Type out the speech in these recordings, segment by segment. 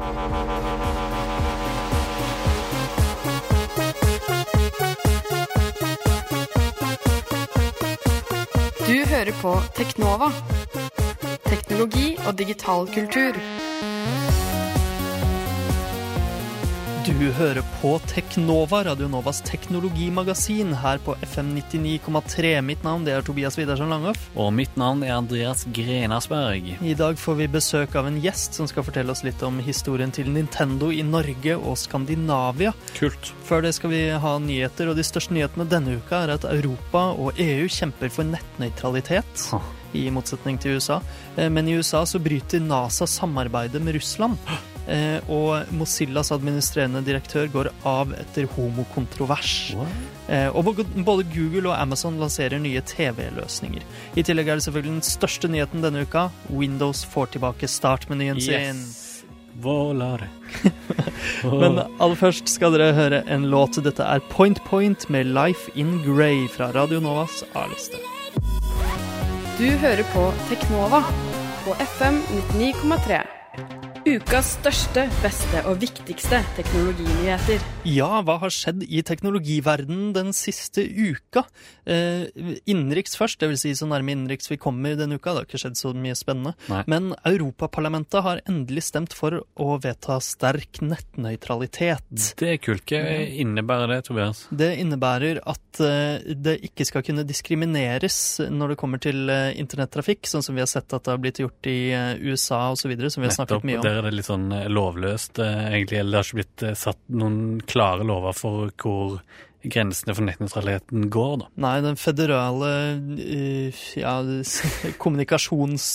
Du hører på Teknova. Teknologi og digital kultur. Du hører på Teknova, Radio Novas teknologimagasin her på FM 99,3. Mitt navn det er Tobias Widersen Langhoff. Og mitt navn er Andreas Grenasberg. I dag får vi besøk av en gjest som skal fortelle oss litt om historien til Nintendo i Norge og Skandinavia. Kult. Før det skal vi ha nyheter, og de største nyhetene denne uka er at Europa og EU kjemper for nettnøytralitet. I motsetning til USA. Eh, Men i USA så bryter NASA samarbeidet med Russland. Eh, Og Mozillas administrerende direktør går av etter homokontrovers. Eh, Og både- Google og Amazon lanserer nye TV-løsninger. I tillegg er det selvfølgelig den største nyheten denne uka. Windows får tilbake startmenyen sin. Yes. Volare. Men aller først skal dere høre en låt. Dette er Point Point med Life in Grey fra Radio Novas A-liste. Du hører på Teknova på FM 99,3. Ukas største, beste og viktigste teknologinyheter. Ja, hva har skjedd i teknologiverdenen den siste uka? Eh, innenriks først, dvs. Si så nærme innenriks vi kommer denne uka. Det har ikke skjedd så mye spennende. Nei. Men Europaparlamentet har endelig stemt for å vedta sterk nettnøytralitet. Det er kult. Hva innebærer det, Tobias? Det innebærer at eh, det ikke skal kunne diskrimineres når det kommer til eh, internettrafikk, sånn som vi har sett at det har blitt gjort i eh, USA osv., som vi har snakket mye om. Der er det litt sånn eh, lovløst, eh, egentlig. Eller det har ikke blitt eh, satt noen klare lover for hvor grensene for nettnøytraliteten går, da. Nei, den federale eh, ja, kommunikasjons...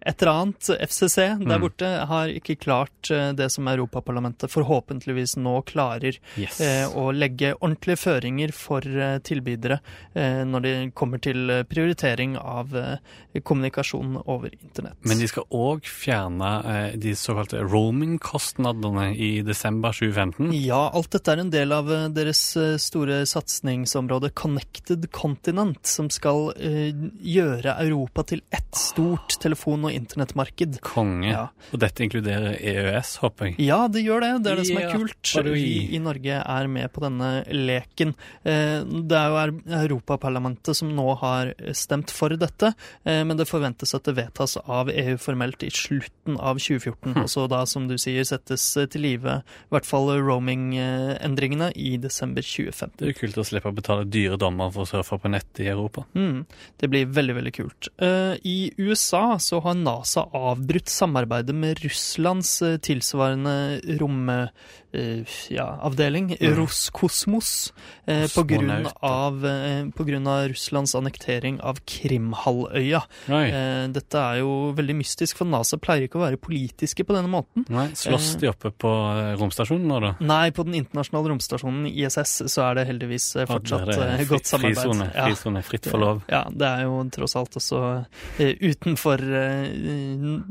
eh, et eller annet, FCC, der Mm. borte, har ikke klart eh, det som Europaparlamentet forhåpentligvis nå klarer. Yes. eh, Å legge ordentlige føringer for eh, tilbydere eh, når det kommer til eh, prioritering av eh, kommunikasjon over internett. Men de skal òg fjerne eh, de såkalte roaming-kostnadene i desember 2015. Ja, alt dette er en del av eh, deres eh, store satsingsområde Connected Continent, som skal eh, gjøre Europa til ett stort telefon- og internettmarked. Konge. Ja. Og dette inkluderer EØS, håper jeg. Ja, det gjør det. Det er det som er kult. Vi i Norge er med på denne leken. Eh, Det er jo Europaparlamentet som nå har stemt for dette, eh, men det forventes at det vedtas av EU formelt i slutten av 2014. Hm. Og så da, som du sier, settes eh, til live i hvert fall roaming-endringene i desember 2015. Det er jo kult å slippe å betale dyre dommer for å surfe på nettet i Europa. Mm, det blir veldig, veldig kult. Eh, I USA så har NASA avbrutt samarbeidet med Russlands eh, tilsvarende romavdeling, ja, Mm. Roskosmos, eh, på, grunn av, eh, på grunn av Russlands annektering av Krimhalvøya. Eh, dette er jo veldig mystisk, for NASA pleier ikke å være politiske på denne måten. Nei, slåss de oppe på eh, romstasjonen nå, da? Nei, på den internasjonale romstasjonen ISS så er det heldigvis eh, fortsatt Ja, er eh, godt samarbeid. Frisone, Ja. fritt for lov. Ja, det er jo tross alt også eh, utenfor eh,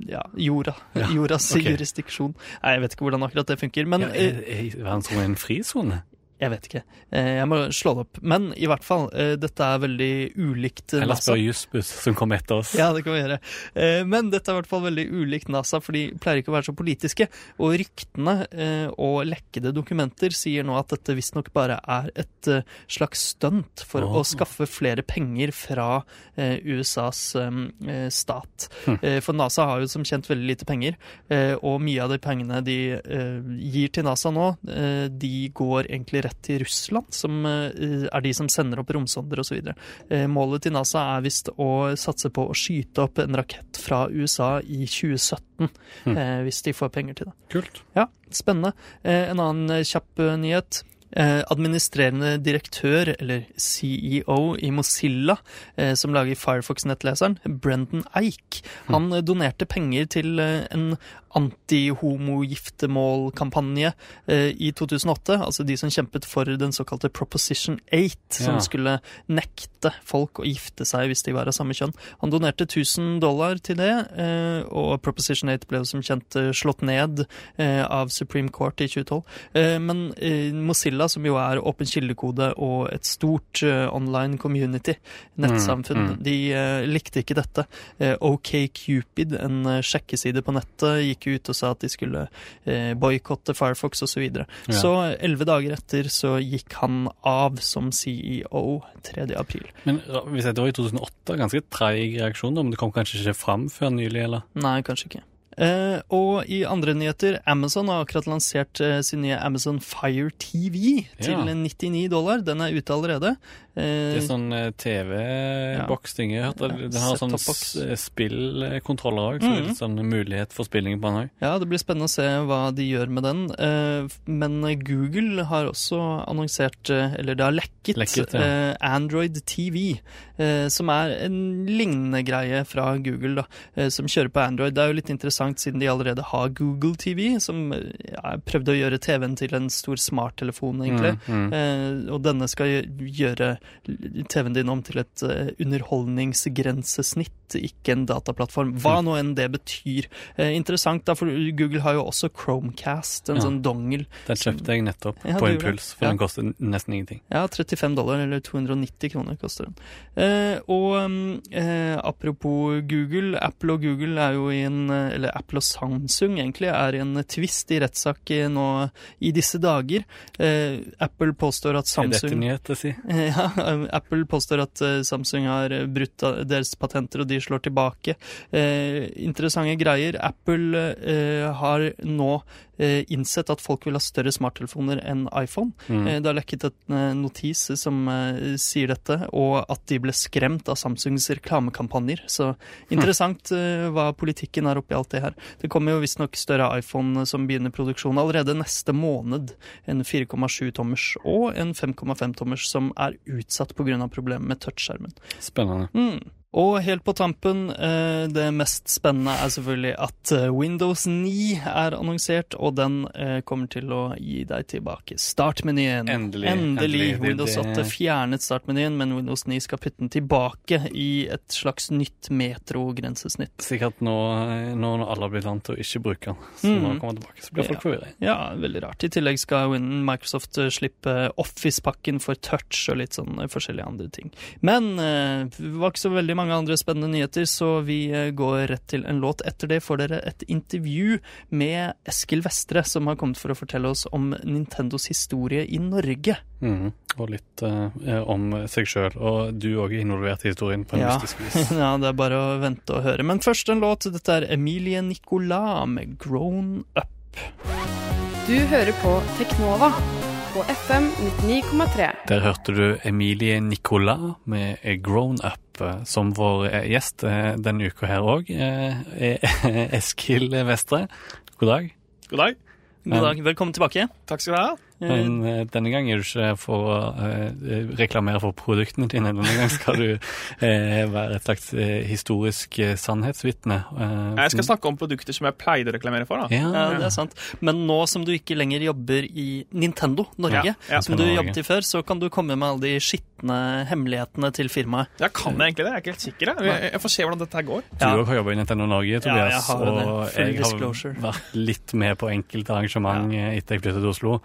ja, jorda, jordas okay. jurisdiksjon. Nei, jeg vet ikke hvordan akkurat det funker, men Ja, eh, er, er verdensrommet en frizone? Jeg vet ikke. Eh, jeg må slå det opp. Men i hvert fall, eh, dette er veldig ulikt NASA. Eller spør Jussbuss, som kom etter oss. Ja, det kan vi gjøre. Eh, Men dette er i hvert fall veldig ulikt NASA, for de pleier ikke å være så politiske. Og ryktene og lekkede dokumenter sier nå at dette visstnok bare er et slags stunt for oh. å skaffe flere penger fra USAs stat. Hm. For NASA har jo som kjent veldig lite penger, og mye av de pengene de gir til NASA nå, de går egentlig rett til Russland, som eh, er de som sender opp romsonder osv. Eh, Målet til NASA er visst å satse på å skyte opp en rakett fra USA i 2017, Hm. eh, hvis de får penger til det. Kult. Ja, spennende. En annen kjapp nyhet. Eh, administrerende direktør, eller CEO, i Mozilla, eh, som lager Firefox-nettleseren, Brendan Eich, han eh, donerte penger til en anti-homo-giftermål-kampanje eh, i 2008. Altså de som kjempet for den såkalte Proposition 8, som Ja. skulle nekte folk å gifte seg hvis de var av samme kjønn. Han donerte 1000 dollar til det, og Proposition 8 ble som kjent slått ned av Supreme Court i 2012. Eh, Men Mozilla Mozilla, som jo er åpen kildekode og et stort uh, online community, nettsamfunn, Mm, mm. de uh, likte ikke dette. Uh, OKCupid, en uh, sjekkeside på nettet, gikk ut og sa at de skulle uh, boikotte Firefox osv. Så, videre. Ja. så elleve dager etter så gikk han av som CEO 3. april. Men hvis dette var i 2008, ganske treig reaksjon, men det kom kanskje ikke fram før nylig, eller? Nei, kanskje ikke. Eh, og i andre nyheter, Amazon har akkurat lansert eh, sin nye Amazon Fire TV til Ja. 99 dollar. Den er ute allerede. Eh, Det er sånn TV-boks-ting. Ja, Den har sånn spillkontroller òg, så mm Mhm. litt sånn mulighet for spilling på den òg. Ja, det blir spennende å se hva de gjør med den. Eh, men Google har også annonsert, eller det har lekket, Lekket, ja. eh, Android TV, eh, som er en lignende greie fra Google, da, som kjører på Android. Det er jo litt interessant siden de allerede har Google TV, som eh, ja, prøvde å gjøre TV-en til en stor smarttelefon, egentlig. Mm, mm. Eh, og denne skal gjøre TV-en din om til et eh, underholdningsgrensesnitt, ikke en dataplattform. Hva nå enn det betyr. Eh, interessant, da, for Google har jo også Chromecast, en Ja. sånn dongel. Den kjøpte jeg nettopp Ja, på impuls, for den koster nesten ingenting. Ja, 35 dollar, eller 290 kroner koster den. Eh, og mm, eh, apropos Google, Apple og Google er jo i en eh, Eller Apple og Samsung egentlig er i en tvist i rettssak eh, nå i disse dager. Eh, Apple påstår at Er dette Samsung å si? Ja, Apple påstår at eh, Samsung har brutt deres patenter, og de slår tilbake. Eh, interessante greier. Apple eh, har nå innsett at folk vil ha større smarttelefoner enn iPhone. Mm. Eh, det har lekket en eh, notis som eh, sier dette, og at de ble skremt av Samsungs reklamekampanjer. Så interessant eh, hva politikken er oppi alt det her. Det kommer jo visstnok større iPhone som begynner produksjon allerede neste måned. En 4,7-tommers og en 5,5-tommers som er utsatt pga. problemet med touchskjermen. Spennende. Mm. Og helt på tampen, eh, det mest spennende er selvfølgelig at eh, Windows 9 er annonsert, og den eh, kommer til å gi deg tilbake startmenyen. Endelig, Endelig. endelig. Windows 8 fjernet startmenyen, men Windows 9 skal putte den tilbake i et slags nytt metro-grensesnitt. Sikkert nå, nå når alle har blitt vant til å ikke bruke den, så nå kommer den tilbake, så blir folk Ja. forvirret. Ja, veldig rart. I tillegg skal Microsoft slippe Office-pakken for touch og litt sånn forskjellige andre ting. Men det var ikke så veldig mange andre spennende nyheter, så vi eh, går rett til en låt. Etter det får dere et intervju med Eskil Vestre, som har kommet for å fortelle oss om Nintendos historie i Norge. Mm, Og litt uh, om seg sjøl. Og du òg er involvert i historien på en Ja. mystisk vis. ja, det er bare å vente og høre. Men først en låt. Dette er Emilie Nicolas med 'Grown Up'. Du hører på Teknova på FM 99,3. Der hørte du Emilie Nicolas med Grown Up, eh, som vår eh, gjest eh, denne uka her òg. Eskil Vestre, god dag. God dag. God dag. Velkommen tilbake. Takk skal du ha. Men uh, denne gang er du ikke for å uh, reklamere for produktene dine. Denne gang skal du eh, være et slags historisk sannhetsvitne. Jeg skal snakke om produkter som jeg pleide å reklamere for. da. Ja, Ja, det er sant. Men nå som du ikke lenger jobber i Nintendo Norge, Ja, ja. som du jobbet i før, så kan du komme med alle de skitne hemmelighetene til firmaet. Jeg kan egentlig det, jeg er ikke helt sikker. Jeg, jeg, jeg får se hvordan dette her går. Du òg har jobba i Nintendo Norge, Tobias. jeg har og Full jeg har vært litt med på enkelte arrangement etter jeg flyttet til Oslo.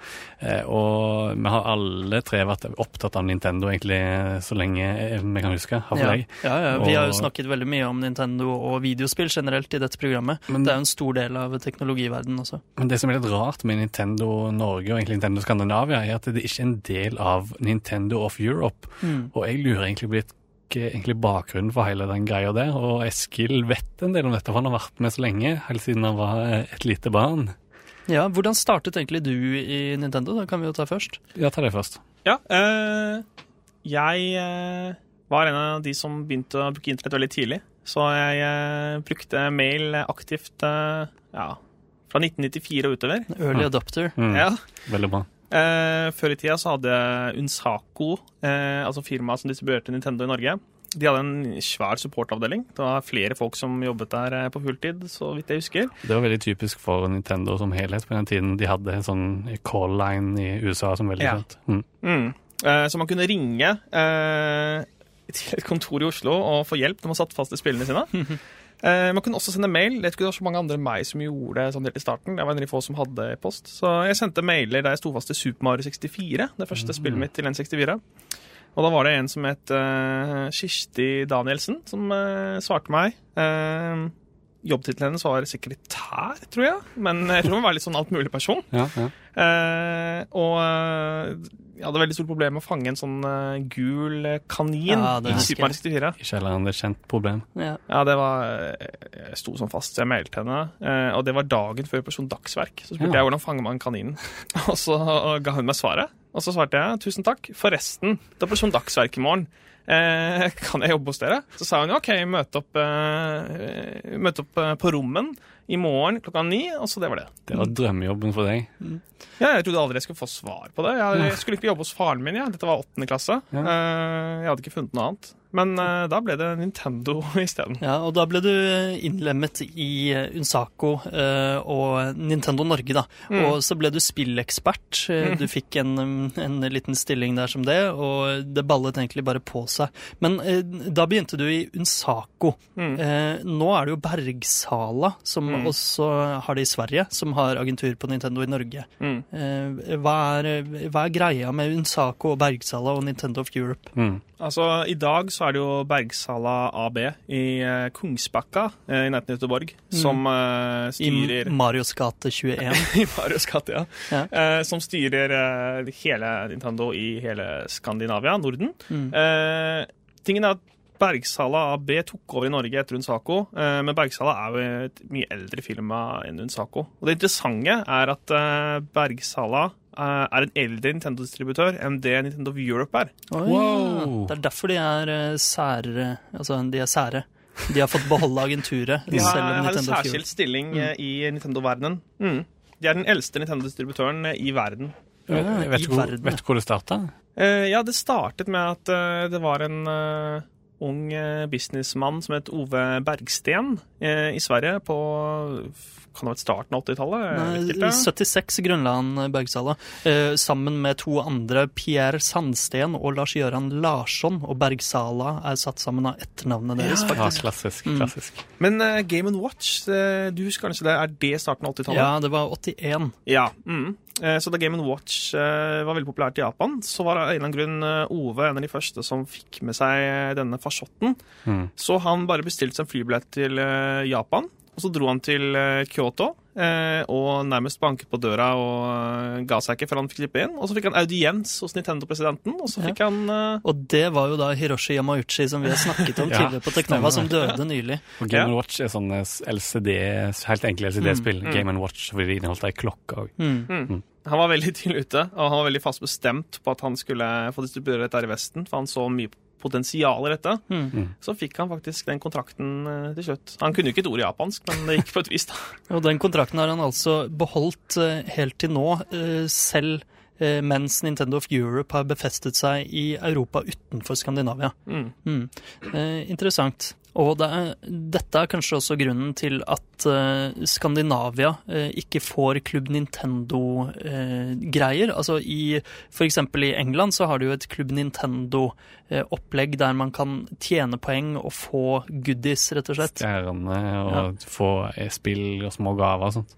Eh, Og vi har alle tre vært opptatt av Nintendo egentlig så lenge eh, vi kan huske. Ja, ja, ja. Vi har jo snakket veldig mye om Nintendo og videospill generelt i dette programmet. Men- det er jo en stor del av teknologiverdenen også. Men det som er litt rart med Nintendo Norge og egentlig Nintendo Skandinavia, er at det ikke er en del av Nintendo of Europe. Mm. Og jeg lurer egentlig på eh, egentlig bakgrunnen for hele den greia der. Og Eskil vet en del om dette, for han har vært med så lenge, helt siden han var et lite barn. Ja, Hvordan startet egentlig du i Nintendo? Det kan vi jo ta først. Ja, ta det først. Ja, øh, jeg øh, var en av de som begynte å bruke internett veldig tidlig. Så jeg øh, brukte mail aktivt ja, fra 1994 og utover. Early Ja. adopter. Mm, Ja. Veldig bra. Eh, før i tida så hadde Unsaco, eh, altså firmaet som distribuerte Nintendo i Norge, de hadde en svær supportavdeling. Det var flere folk som jobbet der eh, på fulltid, så vidt jeg husker. Det var veldig typisk for Nintendo som helhet på den tiden. De hadde en sånn call line i USA som veldig Ja. kjent. Mm. Mm. Eh, så man kunne ringe eh, til et kontor i Oslo og få hjelp når man satt fast i spillene sine. Eh, man kunne også sende mail. Det var så mange andre enn meg som gjorde det sånn helt i starten. Jeg var en av de få som hadde post. Så jeg sendte mailer der jeg sto fast til Super Mario 64, det første spillet mitt til N64. Og da var det en som het uh, Kirsti Danielsen, som uh, svarte meg. Uh, Jobbtittelen hennes var sekretær, tror jeg. Men jeg tror hun var litt sånn altmulig person. Ja, ja. Uh, og jeg hadde veldig stort problem med å fange en sånn uh, gul kanin Ja, det i Super Mario 64. Ikke heller er kjent problem. Ja. Ja, det var Jeg sto sånn fast, så jeg mailte henne. Uh, og det var dagen før Person Dagsverk. Så spurte Ja. jeg hvordan fanger man kaninen. og så ga hun meg svaret. Og så svarte jeg tusen takk. Forresten, det er Person Dagsverk i morgen. Eh, kan jeg jobbe hos dere? Så sa hun ja, OK, møte opp, eh, møt opp eh, på Rommen i morgen klokka ni. Og så det var det. Det var drømmejobben for deg. Ja, jeg trodde aldri jeg skulle få svar på det. Jeg, jeg skulle ikke jobbe hos faren min. Ja. Dette var åttende klasse. Ja. Eh, jeg hadde ikke funnet noe annet. Men uh, da ble det Nintendo isteden. Ja, og da ble du innlemmet i eh, Unsaco uh, og Nintendo Norge, da. Mm. Og så ble du spillekspert. Mm. Du fikk en, en liten stilling der som det, og det ballet egentlig bare på seg. Men uh, da begynte du i Unsaco. Mm. Eh, nå er det jo Bergsala, som Mm. også har de i Sverige, som har agentur på Nintendo i Norge. Mm. Eh, hva, er, hva er greia med Unsako og Bergsala og Nintendo of Europe? Mm. Altså, I dag så er det jo Bergsala AB i Kongsbakka eh, i nærheten av Göteborg som styrer I Marios gate 21. I Marios gate, ja. Ja. Eh, som styrer eh, hele Nintendo i hele Skandinavia, Norden. Mm. Eh, tingen er at Bergsala AB tok over i Norge etter Unsaco, eh, men Bergsala er jo et mye eldre firma enn Unsaco. Og det interessante er at eh, Bergsala eh, er en eldre Nintendo-distributør enn det Nintendo of Europe er. Oi, Wow. Det er derfor de er særere. sære Altså, de er sære. De har fått beholde agenturet, De har, selv om har en særskilt stilling mm. i Nintendo-verdenen. Mm. De er den eldste Nintendo-distributøren i verden. Ja, vet, du hvor, hvor det starta? Uh, ja, det startet med at uh, det var en eh, ung eh, businessmann som het Ove Bergsten eh, i Sverige på kan ha vært starten av 80-tallet? Jeg vet ikke Nei, 76 grunnla han eh, Bergsala, eh, sammen med to andre, Pierre Sandsten og Lars-Gøran Larsson. Og Bergsala er satt sammen av etternavnet deres, Ja, faktisk. klassisk. Mm. klassisk. Men uh, Game Watch, eh, du husker kanskje det? Er det starten av 80-tallet? Ja, det var 81. Ja. Mm. Så da Game Watch var veldig populært i Japan, så var det av en eller annen grunn Ove en av de første som fikk med seg denne farsotten. Mm. Så han bare bestilte seg en flybillett til Japan, og så dro han til eh, Kyoto eh, og nærmest banket på døra og eh, ga seg ikke før han fikk slippe inn. Og så fikk han audiens hos Nintendo-presidenten, og så Ja. fikk han uh... Og det var jo da Hiroshi Yamauchi, som vi har snakket om Ja, tidligere på Teknova, som døde nylig. Og Game Ja. Watch er sånn LCD, helt enkle LCD-spill. Mm. Game Watch fordi det inneholdt ei klokke òg. Mm. Han var veldig tidlig ute, og han var veldig fast bestemt på at han skulle få distribuere dette her i Vesten, for han så mye potensial i dette. Mm. Så fikk han faktisk den kontrakten eh, til slutt. Han kunne jo ikke et ord i japansk, men det gikk på et vis, da. Og den kontrakten har han altså beholdt eh, helt til nå, eh, selv mens Nintendo of Europe har befestet seg i Europa utenfor Skandinavia. Mm. Mm. Eh, interessant. Og det er, dette er kanskje også grunnen til at eh, Skandinavia eh, ikke får Klubb Nintendo-greier. altså i For eksempel i England så har du jo et Klubb Nintendo-opplegg der man kan tjene poeng og få goodies, rett og slett. Stjerne og få spill og små gaver og sånt.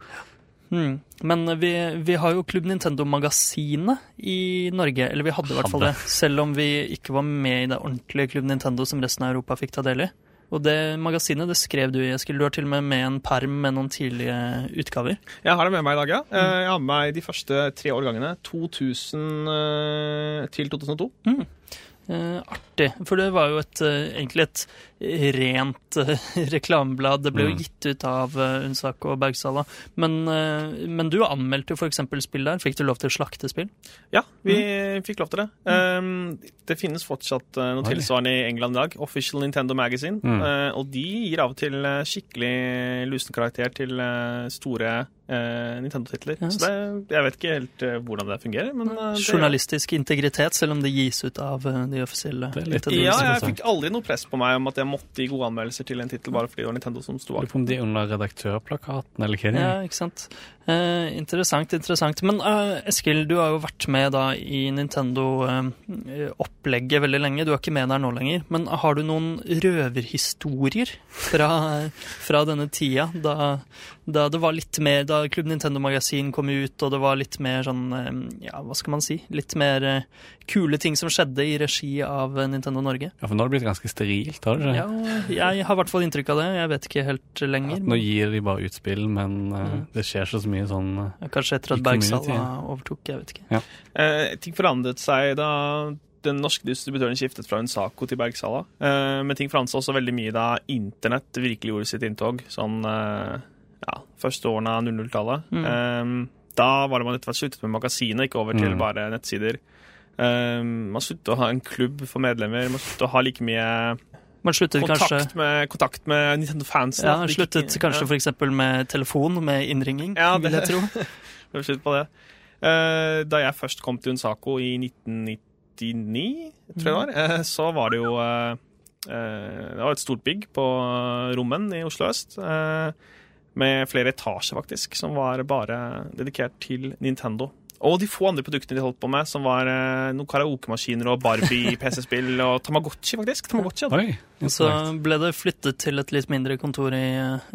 Mm. Men vi, vi har jo Klubb Nintendo-magasinet i Norge. Eller vi hadde i hvert fall det. Selv om vi ikke var med i det ordentlige Klubb Nintendo som resten av Europa fikk ta del i. Og det magasinet det skrev du i, Eskil. Du har til og med med en perm med noen tidlige utgaver. Jeg har det med meg i dag, ja. Eh, Jeg har med meg de første tre årgangene. 2000 eh, til 2002. Eh, artig. For det var jo et, eh, egentlig et rent eh, reklameblad. Det ble jo Mm. gitt ut av uh, Unsak og Bergsala. Men, eh, men du anmeldte jo f.eks. spill der. Fikk du lov til å slakte spill? Ja, vi fikk lov til det. Um, det finnes fortsatt noe tilsvarende i England i dag. Official Nintendo Magazine. Mm. Uh, og de gir av og til skikkelig lusende karakter til store uh, Nintendo-titler. Yes. Så det, jeg vet ikke helt hvordan det fungerer, men uh, det, Journalistisk integritet, selv om det gis ut av eh, de offisielle Det Nintendo. Ja, jeg fikk aldri noe press på meg om at jeg måtte gi gode anmeldelser til en tittel bare fordi det var Nintendo som sto Lurer bak. på om de er under redaktørplakaten, eller hva det Ja, er. ikke sant. Eh, interessant, interessant. Men eh, Eskil, du har jo vært med da i Nintendo-opplegget veldig lenge. Du er ikke med der nå lenger. Men har du noen røverhistorier fra, fra denne tida, da, da det var litt mer Da Klubb Nintendo Magasin kom ut, og det var litt mer sånn eh, Ja, hva skal man si? Litt mer eh, kule ting som skjedde i regi av eh, Nintendo Norge? Ja, For nå har det blitt ganske sterilt, har det ikke? Ja, jeg har i hvert fall inntrykk av det. Jeg vet ikke helt lenger. At nå gir de bare utspill, men eh, Mm. det skjer så mye sånn eh, Ja, Kanskje etter at Bergsala overtok, jeg vet ikke. Eh, ting forandret seg da den norske distributøren skiftet fra Unsaco til Bergsala. Eh, men ting forandret seg også veldig mye da internett virkelig gjorde sitt inntog. Sånn eh, ja, første årene av 00-tallet. Mm. Eh, da var det man etter hvert sluttet med magasinet, ikke over til Mm. bare nettsider. Eh, man sluttet å ha en klubb for medlemmer. Man sluttet å ha like mye Man sluttet kontakt, kanskje med, kontakt med Nintendo-fansen. ja. Sluttet ikke- kanskje ja. eksempel med telefon, med innringing, Ja, vil jeg tro. Det var slutt på det. Uh, da jeg først kom til Unsaco i 1999, tror jeg det var, uh, så var det jo uh, Det var et stort bygg på Rommen i Oslo øst. med flere etasjer, faktisk, som var bare dedikert til Nintendo. Og de få andre produktene de holdt på med, som var eh, noen karaokemaskiner og Barbie-PC-spill og Tamagotchi, faktisk. Tamagotchi hadde. Oi! Og så ble det flyttet til et litt mindre kontor i,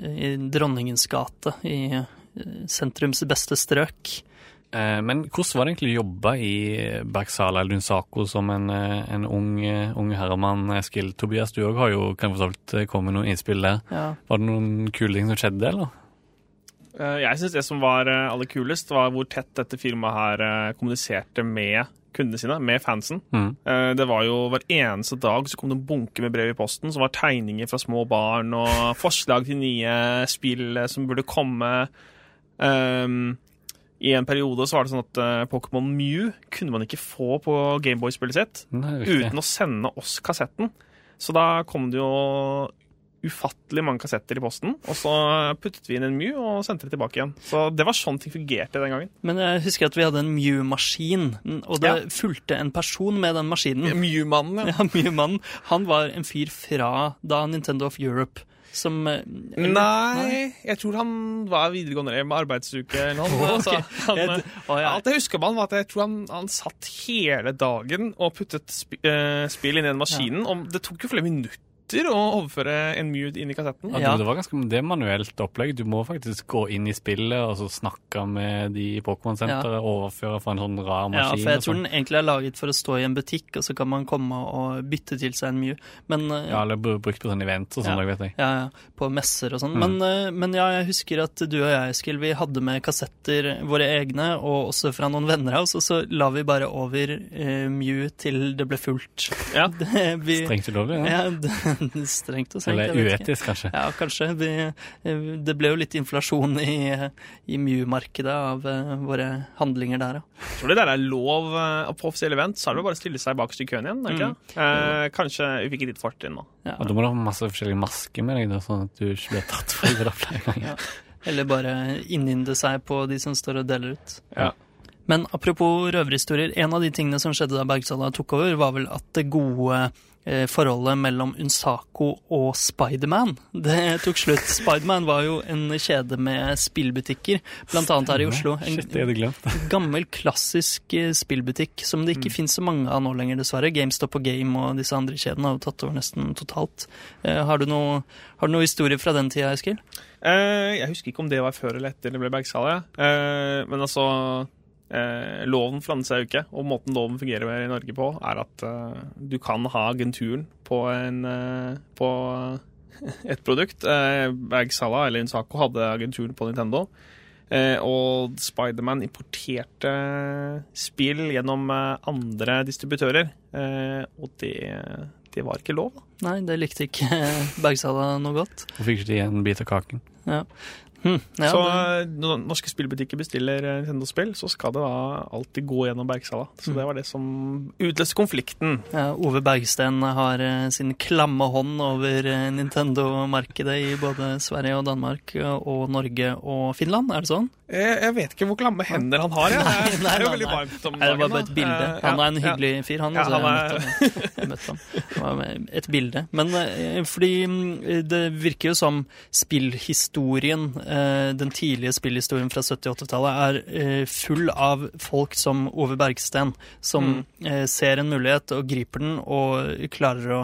i Dronningens gate, i eh, sentrums beste strøk. Eh, men hvordan var det egentlig å jobbe i Bergsala eller Lunsaco som en, eh, en ung, eh, ung herremann, Eskil? Tobias, du òg har jo kan for så eh, kommet med noen innspill der. Ja. Var det noen kule ting som skjedde, eller? Eh, Jeg syns det som var eh, aller kulest, var hvor tett dette firmaet her eh, kommuniserte med kundene sine, med fansen. Mm. Det var jo Hver eneste dag så kom det en bunke med brev i posten som var tegninger fra små barn og forslag til nye spill som burde komme. Um, I en periode så var det sånn at Pokémon Mew kunne man ikke få på Gameboy-spillet sitt Nei, uten å sende oss kassetten. Så da kom det jo ufattelig mange kassetter i posten, og så puttet vi inn en Mew og sendte det tilbake igjen. Så det var sånn ting fungerte den gangen. Men jeg husker at vi hadde en Mew-maskin, og det Ja. fulgte en person med den maskinen. Mew-mannen, Ja, ja Mew-mannen. Han var en fyr fra da Nintendo of Europe, som eh, eller- Nei, jeg tror han var videregående med arbeidsuke eller noe. Ok. Altså, han, Jeg- å, ja. Alt jeg husker om han var at jeg tror han, han satt hele dagen og puttet sp uh, spill inn i den maskinen. Og det tok jo flere minutter å overføre en Mew inn i kassetten. Ja, Ja. Det var ganske det manuelt opplegg. Du må faktisk gå inn i spillet og så snakke med de i Pokémon-senteret. Overføre fra en sånn rar maskin. Ja, for jeg tror sånn. den egentlig er laget for å stå i en butikk, og så kan man komme og bytte til seg en Mew. Men eh, ja, eller brukt på sånne events og sånn, Ja. vet jeg. Ja, ja, på messer og sånn. Mm. Men, eh, men ja, jeg husker at du og jeg, Eskil, vi hadde med kassetter, våre egne, og også fra noen venner av oss, og så la vi bare over eh, Mew til det ble fullt. Ja. Det, vi, Strengt ulovlig, ja. Ja, det, strengt å si. Eller uetisk, kanskje. Ja, kanskje. Vi, eh, det ble jo litt inflasjon i, i Mew-markedet av eh, våre handlinger der, ja. Tror du det der er lov eh, på offisielle event, så er det jo bare å stille seg bakerst i køen igjen. er det ikke Mm. Eh, kanskje vi fikk litt fortrinn nå. ja. Og da må du ha masse forskjellige masker med deg, da, sånn at du ikke blir tatt for det flere ganger. Ja. Eller bare innynde seg på de som står og deler ut. Ja. Men apropos røverhistorier, en av de tingene som skjedde da Bergsala tok over, var vel at det gode eh, forholdet mellom Unsako og Spiderman, det tok slutt. Spiderman var jo en kjede med spillbutikker, blant annet her i Oslo. En gammel, klassisk eh, spillbutikk som det ikke finnes så mange av nå lenger, dessverre. GameStop og Game og disse andre kjedene har jo tatt over nesten totalt. Eh, har, du noe, har du noe historie fra den tida, Eskil? Eh, jeg husker ikke om det var før eller etter det ble Bergsala. Eh, men altså Loven forandrer seg jo ikke, og måten loven fungerer i Norge på, er at eh, du kan ha agenturen på, en, eh, på et produkt. Eh, Bergsala eller Unsako hadde agenturen på Nintendo. Eh, og Spiderman importerte spill gjennom eh, andre distributører. Eh, og det, det var ikke lov. da. Nei, det likte ikke Bergsala noe godt. Og fikk ikke igjen en bit av kaken. Hm, ja, så eh, når norske spillbutikker bestiller eh, Nintendo-spill, så skal det da alltid gå gjennom Bergsala. Så det var det som utløste konflikten. ja, Ove Bergsten har eh, sin klamme hånd over Nintendo-markedet i både Sverige og Danmark og Norge og Finland, er det sånn? Jeg, jeg vet ikke hvor klamme hender han har. Ja. Nei, Det nei, er jo veldig nei. varmt om Nei, det var bare et bilde. Eh, Han er en hyggelig fyr, han. Ja, altså, han er- ham. Jeg møtte ham. Det var et bilde. Men eh, fordi mm, det virker jo som spillhistorien, eh, den tidlige spillhistorien fra 70-80-tallet, er eh, full av folk som Ove Bergsten, som mm. ser en mulighet og griper den og klarer å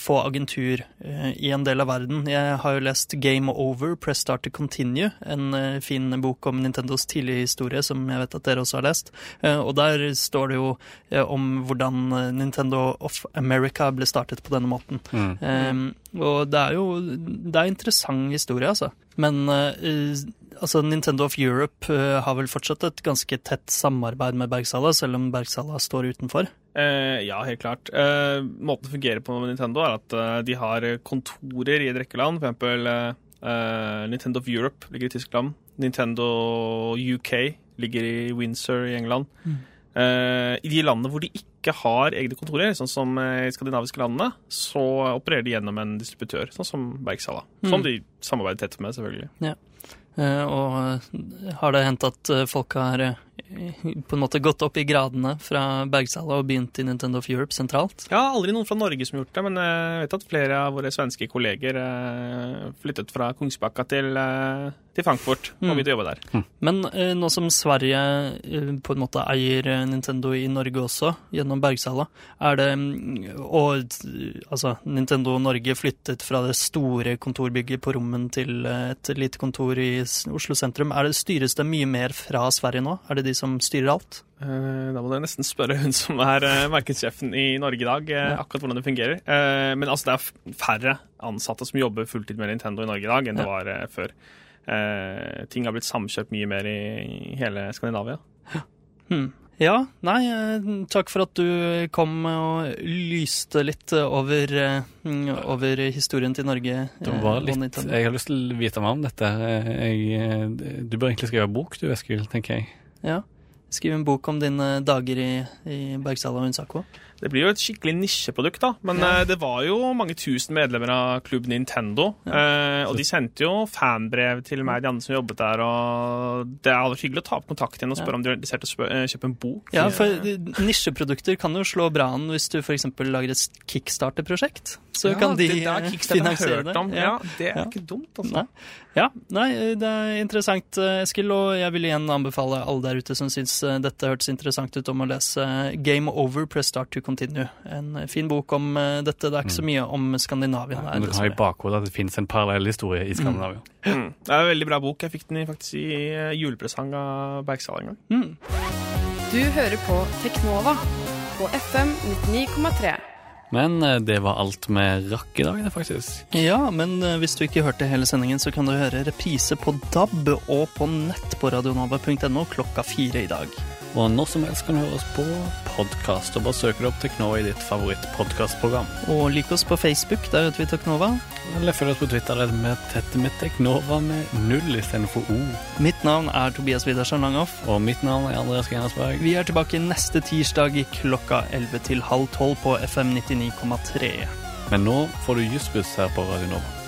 få agentur eh, i en del av verden. Jeg har jo lest Game Over, Press Start to Continue, en eh, fin bok om Nintendos tidlige historie, som jeg vet at dere også har lest. Eh, og der står det jo eh, om hvordan eh, Nintendo of America ble startet på denne måten. Mm. Um, og det er jo Det er interessant historie, altså. Men eh, altså Nintendo of Europe eh, har vel fortsatt et ganske tett samarbeid med Bergsala, selv om Bergsala står utenfor. Eh, ja, helt klart. Eh, måten det fungerer på med Nintendo, er at de har kontorer i en rekke land. For eksempel Nintendo of Europe ligger i Tyskland. Nintendo UK ligger i Windsor i England. Eh, I de landene hvor de ikke har egne kontorer, sånn som i skandinaviske landene, så opererer de gjennom en distributør, sånn som Bergsala. Som Mm. de samarbeider tett med, selvfølgelig. Eh, og eh, har det hendt at eh, folk har eh, på en måte gått opp i gradene fra Bergsala og begynt i Nintendo of Europe sentralt? Ja, aldri noen fra Norge som har gjort det, men eh, jeg vet at flere av våre svenske kolleger eh, flyttet fra Kongsbakka til, eh, til Frankfurt og Mm. begynte å jobbe der. Men eh, nå som Sverige eh, på en måte eier eh, Nintendo i Norge også, gjennom Bergsala, er det mm, Og eh, altså, Nintendo Norge flyttet fra det store kontorbygget på Rommen til eh, et lite kontor i Oslo sentrum. Er det, styres det mye mer fra Sverige nå? Er det de som styrer alt? Eh, Da må du nesten spørre hun som er eh, markedssjefen i Norge i dag, eh, akkurat hvordan det fungerer. Eh, Men altså, det er færre ansatte som jobber fulltid med Nintendo i Norge i dag, enn det var før. Eh, Ting har blitt samkjørt mye mer i hele Skandinavia. Hmm. Ja, nei, takk for at du kom og lyste litt over, over historien til Norge. Det var litt, jeg har lyst til å vite mer om dette. Jeg, du bør egentlig skrive bok, du Eskil, tenker jeg. Ja. Skriv en bok om dine dager i, i Bergsala og Unsako. Det blir jo et skikkelig nisjeprodukt, da. Men Ja. eh, det var jo mange tusen medlemmer av Klubb Nintendo. eh, og de sendte jo fanbrev til meg, de andre som jobbet der. Og det hadde vært hyggelig å ta opp kontakt igjen og spørre Ja. om de er interessert i å eh, kjøpe en bok. Ja, for nisjeprodukter kan jo slå bra an hvis du f.eks. lager et kickstarter-prosjekt. Så Ja, kan de det der finansiere det. om. Ja, det er Ja. ikke dumt, altså. Nei. Ja, nei, det er interessant, Eskil, og jeg vil igjen anbefale alle der ute som syns dette hørtes interessant ut, om å lese Game Over, Press Start to Continue. En eh, fin bok om eh, dette. Det er ikke så mye om Skandinavia. Men du kan ha i bakhodet at det finnes en parallell historie i Skandinavia. Mm. Det er en veldig bra bok. Jeg fikk den i, faktisk i eh, julepresang av Bergsala en gang. Mm. Du hører på Teknova på FM 99,3. Men det var alt vi rakk i dag, det faktisk. Ja, men hvis du ikke hørte hele sendingen, så kan du høre reprise på DAB og på nett på radionova.no klokka fire i dag. Og når som helst kan du høre oss på podkast. Bare søk det opp Teknova i ditt favorittpodkastprogram. Og lik oss på Facebook, der heter vi Teknova. Eller følg oss på Twitter der vi er tette med Teknova med null istedenfor O. Mitt navn er Tobias Widersen Langhoff. Og mitt navn er Andreas Grenasberg. Vi er tilbake neste tirsdag i klokka 11 til halv 12 på FM 99,3. Men nå får du Jussbuss her på Radio Nova.